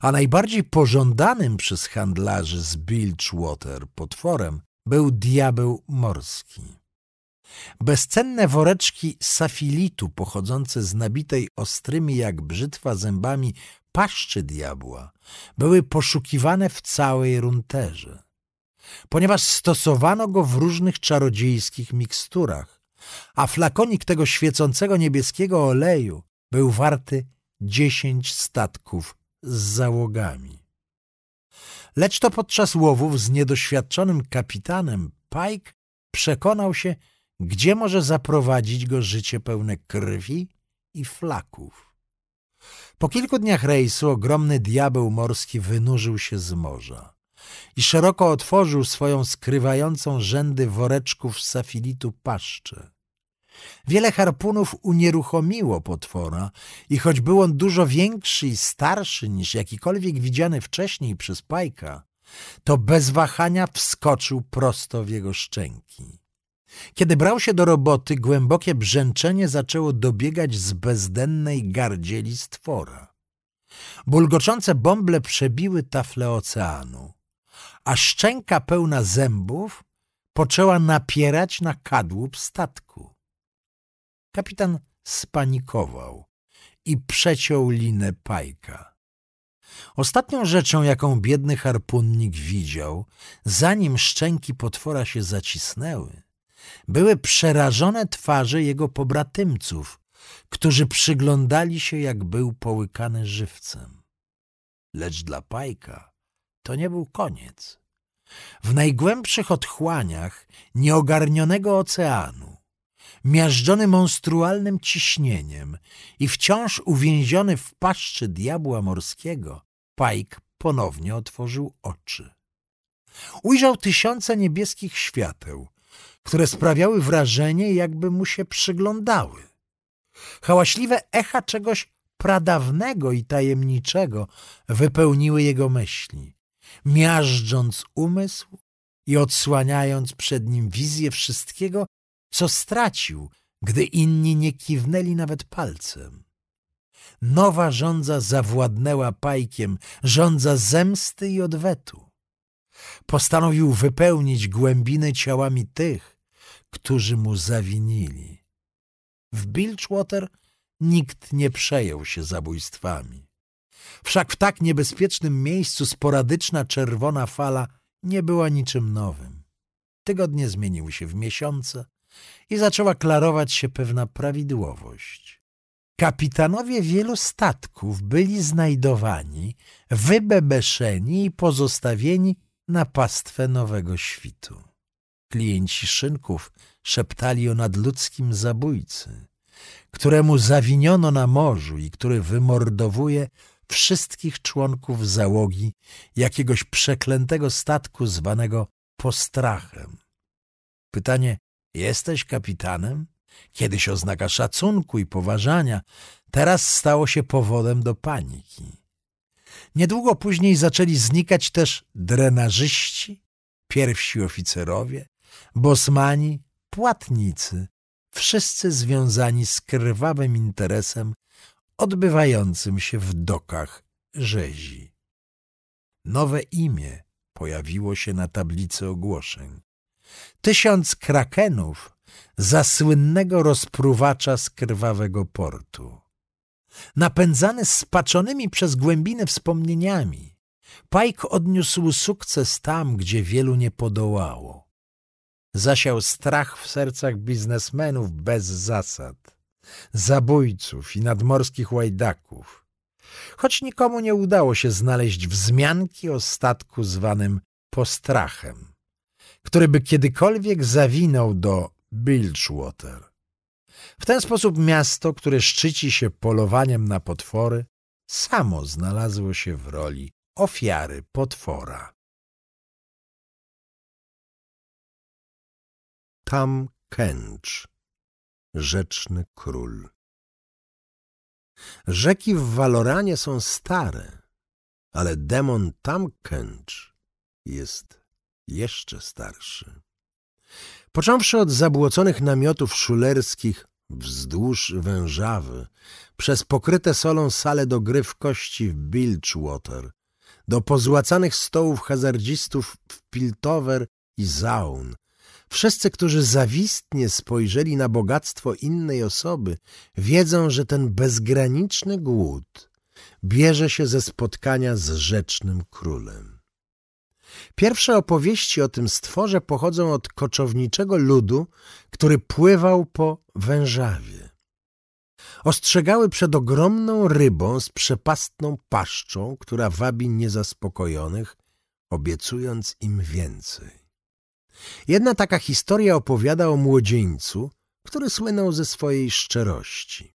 A najbardziej pożądanym przez handlarzy z Bilgewater potworem był diabeł morski. Bezcenne woreczki safilitu pochodzące z nabitej ostrymi jak brzytwa zębami paszczy diabła były poszukiwane w całej runterze. ponieważ stosowano go w różnych czarodziejskich miksturach, a flakonik tego świecącego niebieskiego oleju był warty dziesięć statków z załogami. Lecz to podczas łowów z niedoświadczonym kapitanem Pike przekonał się, gdzie może zaprowadzić go życie pełne krwi i flaków. Po kilku dniach rejsu ogromny diabeł morski wynurzył się z morza i szeroko otworzył swoją skrywającą rzędy woreczków safilitu paszczę. Wiele harpunów unieruchomiło potwora i choć był on dużo większy i starszy niż jakikolwiek widziany wcześniej przez Pajka, to bez wahania wskoczył prosto w jego szczęki. Kiedy brał się do roboty, głębokie brzęczenie zaczęło dobiegać z bezdennej gardzieli stwora. Bulgoczące bąble przebiły tafle oceanu, a szczęka pełna zębów poczęła napierać na kadłub statku. Kapitan spanikował i przeciął linę pajka. Ostatnią rzeczą, jaką biedny harpunnik widział, zanim szczęki potwora się zacisnęły, były przerażone twarze jego pobratymców, którzy przyglądali się, jak był połykany żywcem. Lecz dla Pajka to nie był koniec. W najgłębszych otchłaniach nieogarnionego oceanu, miażdżony monstrualnym ciśnieniem i wciąż uwięziony w paszczy diabła morskiego, Pajk ponownie otworzył oczy. Ujrzał tysiące niebieskich świateł, które sprawiały wrażenie, jakby mu się przyglądały. Hałaśliwe echa czegoś pradawnego i tajemniczego wypełniły jego myśli, miażdżąc umysł i odsłaniając przed nim wizję wszystkiego, co stracił, gdy inni nie kiwnęli nawet palcem. Nowa żądza zawładnęła pajkiem, żądza zemsty i odwetu. Postanowił wypełnić głębiny ciałami tych, którzy mu zawinili. W Bilgewater nikt nie przejął się zabójstwami. Wszak w tak niebezpiecznym miejscu sporadyczna czerwona fala nie była niczym nowym. Tygodnie zmieniły się w miesiące i zaczęła klarować się pewna prawidłowość. Kapitanowie wielu statków byli znajdowani, wybebeszeni i pozostawieni na pastwę nowego świtu. Klienci szynków szeptali o nadludzkim zabójcy, któremu zawiniono na morzu i który wymordowuje wszystkich członków załogi jakiegoś przeklętego statku zwanego postrachem. Pytanie, jesteś kapitanem? Kiedyś oznaka szacunku i poważania, teraz stało się powodem do paniki. Niedługo później zaczęli znikać też drenażyści, pierwsi oficerowie, bosmani, płatnicy, wszyscy związani z krwawym interesem odbywającym się w dokach rzezi. Nowe imię pojawiło się na tablicy ogłoszeń. Tysiąc krakenów za słynnego rozpruwacza z krwawego portu. Napędzany spaczonymi przez głębiny wspomnieniami, Pike odniósł sukces tam, gdzie wielu nie podołało. Zasiał strach w sercach biznesmenów bez zasad, zabójców i nadmorskich łajdaków. Choć nikomu nie udało się znaleźć wzmianki o statku zwanym postrachem, który by kiedykolwiek zawinął do Bilgewater. W ten sposób miasto, które szczyci się polowaniem na potwory, samo znalazło się w roli ofiary potwora. Tam Kęcz, rzeczny król. Rzeki w Waloranie są stare, ale demon Tam Kęcz jest jeszcze starszy. Począwszy od zabłoconych namiotów szulerskich wzdłuż wężawy, przez pokryte solą sale do gry w kości w Bilgewater, do pozłacanych stołów hazardzistów w Piltover i Zaun. Wszyscy, którzy zawistnie spojrzeli na bogactwo innej osoby, wiedzą, że ten bezgraniczny głód bierze się ze spotkania z rzecznym królem. Pierwsze opowieści o tym stworze pochodzą od koczowniczego ludu, który pływał po wężawie. Ostrzegały przed ogromną rybą z przepastną paszczą, która wabi niezaspokojonych, obiecując im więcej. Jedna taka historia opowiada o młodzieńcu, który słynął ze swojej szczerości.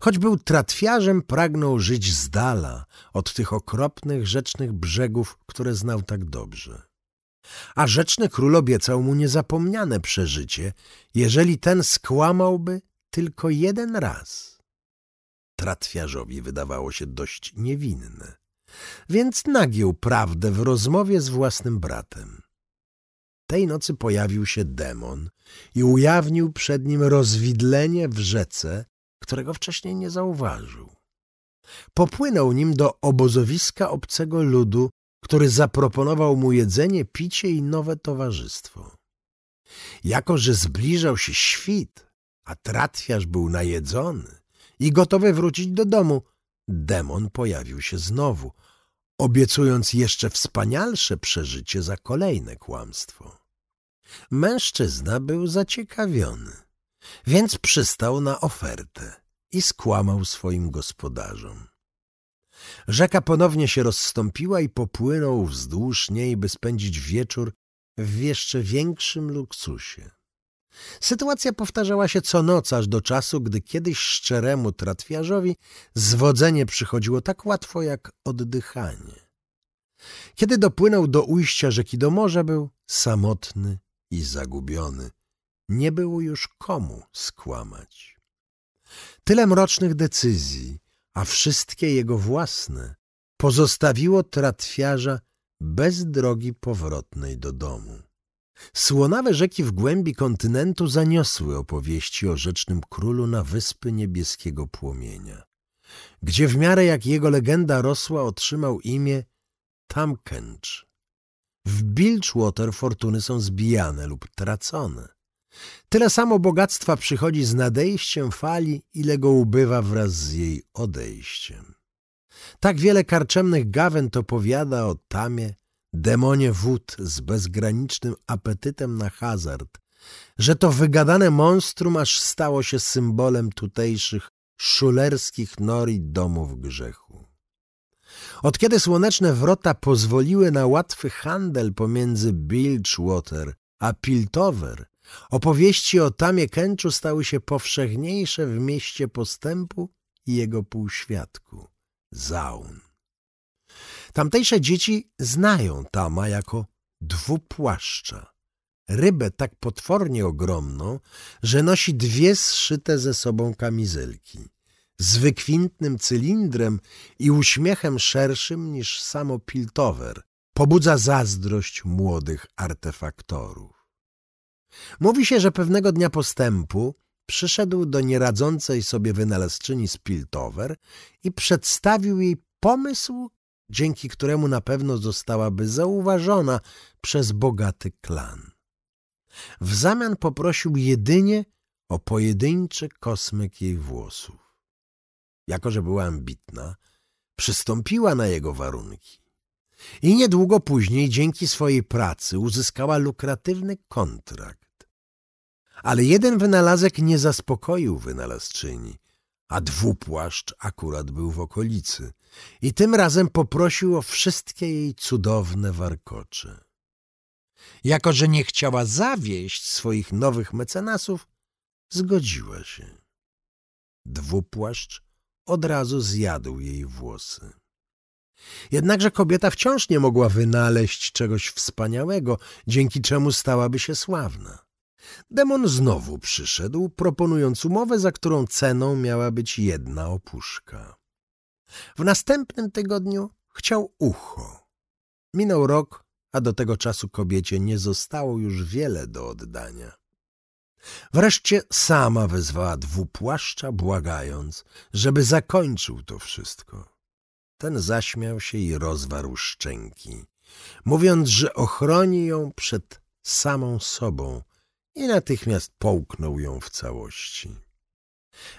Choć był tratwiarzem, pragnął żyć z dala od tych okropnych rzecznych brzegów, które znał tak dobrze. A rzeczny król obiecał mu niezapomniane przeżycie, jeżeli ten skłamałby tylko jeden raz. Tratwiarzowi wydawało się dość niewinne, więc nagiął prawdę w rozmowie z własnym bratem. Tej nocy pojawił się demon i ujawnił przed nim rozwidlenie w rzece, którego wcześniej nie zauważył. Popłynął nim do obozowiska obcego ludu, który zaproponował mu jedzenie, picie i nowe towarzystwo. Jako, że zbliżał się świt, a tratwiarz był najedzony i gotowy wrócić do domu, demon pojawił się znowu, obiecując jeszcze wspanialsze przeżycie za kolejne kłamstwo. Mężczyzna był zaciekawiony, więc przystał na ofertę i skłamał swoim gospodarzom. Rzeka ponownie się rozstąpiła i popłynął wzdłuż niej, by spędzić wieczór w jeszcze większym luksusie. Sytuacja powtarzała się co noc, aż do czasu, gdy kiedyś szczeremu tratwiarzowi zwodzenie przychodziło tak łatwo jak oddychanie. Kiedy dopłynął do ujścia rzeki do morza, był samotny i zagubiony. Nie było już komu skłamać. Tyle mrocznych decyzji, a wszystkie jego własne, pozostawiło tratwiarza bez drogi powrotnej do domu. Słonawe rzeki w głębi kontynentu zaniosły opowieści o rzecznym królu na wyspy niebieskiego płomienia, gdzie w miarę jak jego legenda rosła otrzymał imię Tamkęcz. W Bilgewater fortuny są zbijane lub tracone. Tyle samo bogactwa przychodzi z nadejściem fali, ile go ubywa wraz z jej odejściem. Tak wiele karczemnych gawęd opowiada o Tamie, demonie wód z bezgranicznym apetytem na hazard, że to wygadane monstrum aż stało się symbolem tutejszych szulerskich nori domów grzechu. Od kiedy słoneczne wrota pozwoliły na łatwy handel pomiędzy Bilgewater a Piltover, opowieści o Tamie Kęczu stały się powszechniejsze w mieście postępu i jego półświadku, Zaun. Tamtejsze dzieci znają Tama jako dwupłaszcza. Rybę tak potwornie ogromną, że nosi dwie zszyte ze sobą kamizelki. Z wykwintnym cylindrem i uśmiechem szerszym niż samo Piltover. Pobudza zazdrość młodych artefaktorów. Mówi się, że pewnego dnia postępu przyszedł do nieradzącej sobie wynalazczyni z Piltover i przedstawił jej pomysł, dzięki któremu na pewno zostałaby zauważona przez bogaty klan. W zamian poprosił jedynie o pojedynczy kosmyk jej włosów. Jako, że była ambitna, przystąpiła na jego warunki. I niedługo później, dzięki swojej pracy, uzyskała lukratywny kontrakt. Ale jeden wynalazek nie zaspokoił wynalazczyni, a dwupłaszcz akurat był w okolicy i tym razem poprosił o wszystkie jej cudowne warkocze. Jako, że nie chciała zawieść swoich nowych mecenasów, zgodziła się. Dwupłaszcz od razu zjadł jej włosy. Jednakże kobieta wciąż nie mogła wynaleźć czegoś wspaniałego, dzięki czemu stałaby się sławna. Demon znowu przyszedł, proponując umowę, za którą ceną miała być jedna opuszka. W następnym tygodniu chciał ucho. Minął rok, a do tego czasu kobiecie nie zostało już wiele do oddania. Wreszcie sama wezwała dwupłaszcza, błagając, żeby zakończył to wszystko. Ten zaśmiał się i rozwarł szczęki, mówiąc, że ochroni ją przed samą sobą i natychmiast połknął ją w całości.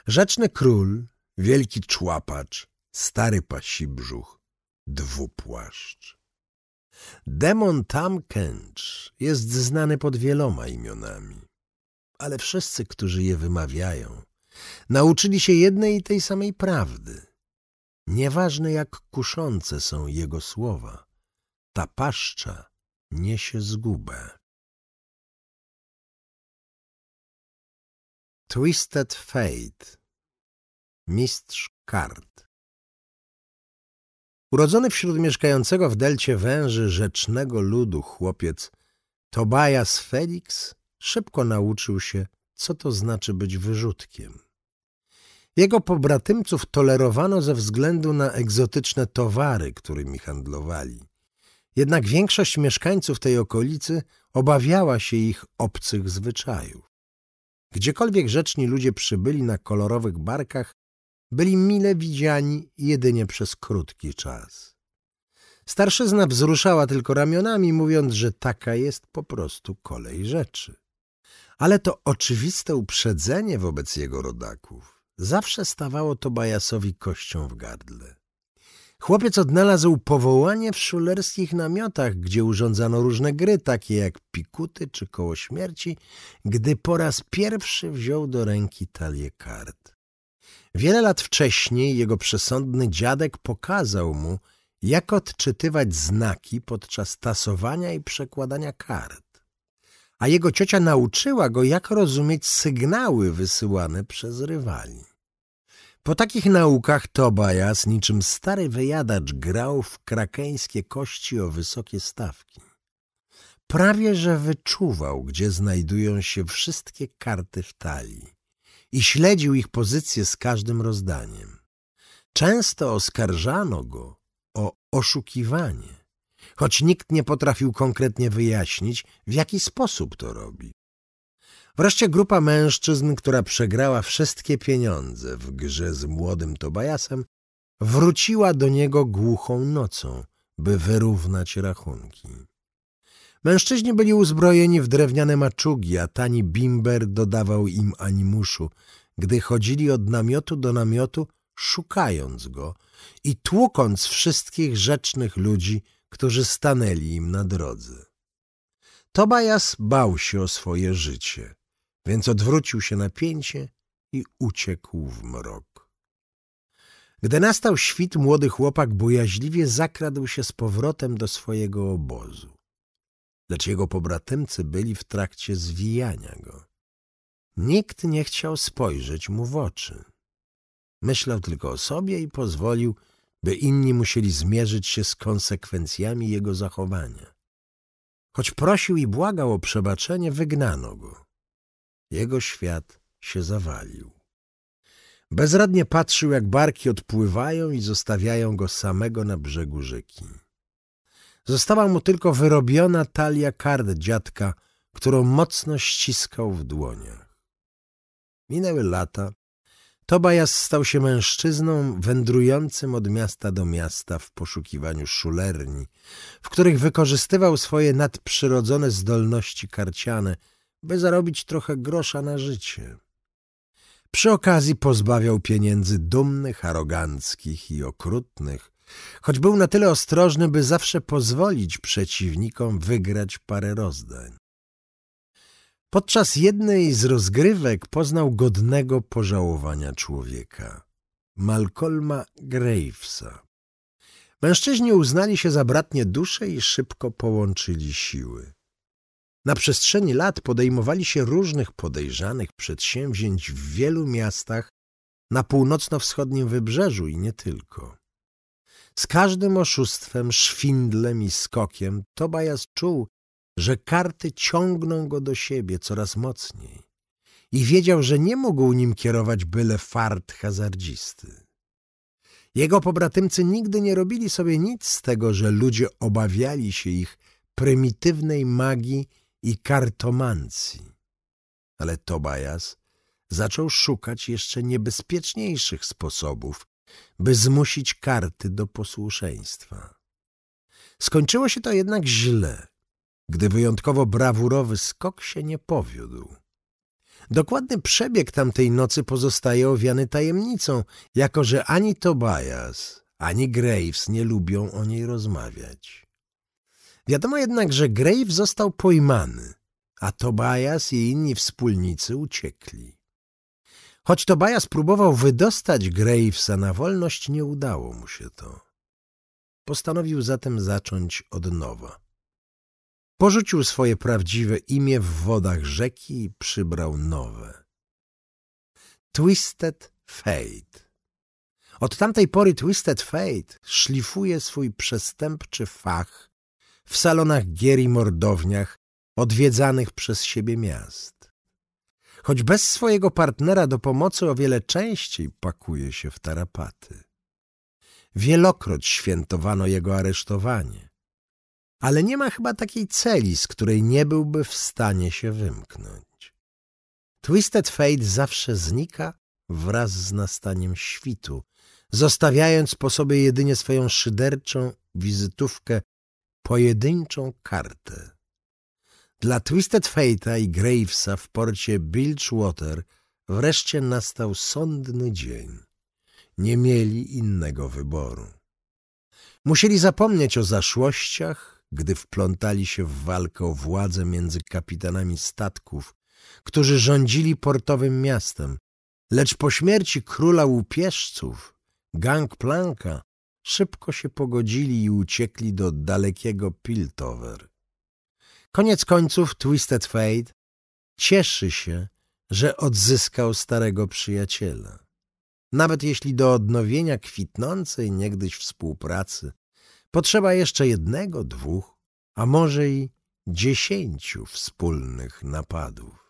Rzeczny król, wielki człapacz, stary pasi brzuch, dwupłaszcz. Demon Tam Kench jest znany pod wieloma imionami, ale wszyscy, którzy je wymawiają, nauczyli się jednej i tej samej prawdy. Nieważne jak kuszące są jego słowa, ta paszcza niesie zgubę. Twisted Fate Mistrz kart Urodzony wśród mieszkającego w delcie węży rzecznego ludu chłopiec Tobias Felix szybko nauczył się, co to znaczy być wyrzutkiem. Jego pobratymców tolerowano ze względu na egzotyczne towary, którymi handlowali. Jednak większość mieszkańców tej okolicy obawiała się ich obcych zwyczajów. Gdziekolwiek rzeczni ludzie przybyli na kolorowych barkach, byli mile widziani jedynie przez krótki czas. Starszyzna wzruszała tylko ramionami, mówiąc, że taka jest po prostu kolej rzeczy. Ale to oczywiste uprzedzenie wobec jego rodaków zawsze stawało Tobajasowi kością w gardle. Chłopiec odnalazł powołanie w szulerskich namiotach, gdzie urządzano różne gry, takie jak pikuty czy koło śmierci, gdy po raz pierwszy wziął do ręki talię kart. Wiele lat wcześniej jego przesądny dziadek pokazał mu, jak odczytywać znaki podczas tasowania i przekładania kart. A jego ciocia nauczyła go, jak rozumieć sygnały wysyłane przez rywali. Po takich naukach Tobias, niczym stary wyjadacz, grał w krakeńskie kości o wysokie stawki. Prawie że wyczuwał, gdzie znajdują się wszystkie karty w talii i śledził ich pozycję z każdym rozdaniem. Często oskarżano go o oszukiwanie, choć nikt nie potrafił konkretnie wyjaśnić, w jaki sposób to robi. Wreszcie grupa mężczyzn, która przegrała wszystkie pieniądze w grze z młodym Tobajasem, wróciła do niego głuchą nocą, by wyrównać rachunki. Mężczyźni byli uzbrojeni w drewniane maczugi, a tani bimber dodawał im animuszu, gdy chodzili od namiotu do namiotu, szukając go i tłukąc wszystkich rzecznych ludzi, którzy stanęli im na drodze. Tobajas bał się o swoje życie, więc odwrócił się na pięcie i uciekł w mrok. Gdy nastał świt, młody chłopak bojaźliwie zakradł się z powrotem do swojego obozu lecz jego pobratymcy byli w trakcie zwijania go. Nikt nie chciał spojrzeć mu w oczy. Myślał tylko o sobie i pozwolił, by inni musieli zmierzyć się z konsekwencjami jego zachowania. Choć prosił i błagał o przebaczenie, wygnano go. Jego świat się zawalił. Bezradnie patrzył, jak barki odpływają i zostawiają go samego na brzegu rzeki. Została mu tylko wyrobiona talia kart dziadka, którą mocno ściskał w dłoniach. Minęły lata. Tobajas stał się mężczyzną wędrującym od miasta do miasta w poszukiwaniu szulerni, w których wykorzystywał swoje nadprzyrodzone zdolności karciane, by zarobić trochę grosza na życie. Przy okazji pozbawiał pieniędzy dumnych, aroganckich i okrutnych, choć był na tyle ostrożny, by zawsze pozwolić przeciwnikom wygrać parę rozdań. Podczas jednej z rozgrywek poznał godnego pożałowania człowieka, Malcolma Gravesa. Mężczyźni uznali się za bratnie dusze i szybko połączyli siły. Na przestrzeni lat podejmowali się różnych podejrzanych przedsięwzięć w wielu miastach na północno-wschodnim wybrzeżu i nie tylko. Z każdym oszustwem, szwindlem i skokiem Tobias czuł, że karty ciągną go do siebie coraz mocniej i wiedział, że nie mógł nim kierować byle fart hazardzisty. Jego pobratymcy nigdy nie robili sobie nic z tego, że ludzie obawiali się ich prymitywnej magii i kartomancji. Ale Tobias zaczął szukać jeszcze niebezpieczniejszych sposobów, by zmusić karty do posłuszeństwa. Skończyło się to jednak źle, gdy wyjątkowo brawurowy skok się nie powiódł. Dokładny przebieg tamtej nocy pozostaje owiany tajemnicą, jako że ani Tobias, ani Graves nie lubią o niej rozmawiać. Wiadomo jednak, że Grave został pojmany, a Tobias i inni wspólnicy uciekli. Choć Tobias próbował wydostać Gravesa na wolność, nie udało mu się to. Postanowił zatem zacząć od nowa. Porzucił swoje prawdziwe imię w wodach rzeki i przybrał nowe. Twisted Fate. Od tamtej pory Twisted Fate szlifuje swój przestępczy fach w salonach gier i mordowniach odwiedzanych przez siebie miast. Choć bez swojego partnera do pomocy o wiele częściej pakuje się w tarapaty. Wielokroć świętowano jego aresztowanie, ale nie ma chyba takiej celi, z której nie byłby w stanie się wymknąć. Twisted Fate zawsze znika wraz z nastaniem świtu, zostawiając po sobie jedynie swoją szyderczą wizytówkę, pojedynczą kartę. Dla Twisted Fate'a i Gravesa w porcie Bilgewater wreszcie nastał sądny dzień. Nie mieli innego wyboru. Musieli zapomnieć o zaszłościach, gdy wplątali się w walkę o władzę między kapitanami statków, którzy rządzili portowym miastem, lecz po śmierci króla łupieżców Gangplanka szybko się pogodzili i uciekli do dalekiego Piltover. Koniec końców Twisted Fate cieszy się, że odzyskał starego przyjaciela. Nawet jeśli do odnowienia kwitnącej niegdyś współpracy potrzeba jeszcze jednego, dwóch, a może i dziesięciu wspólnych napadów.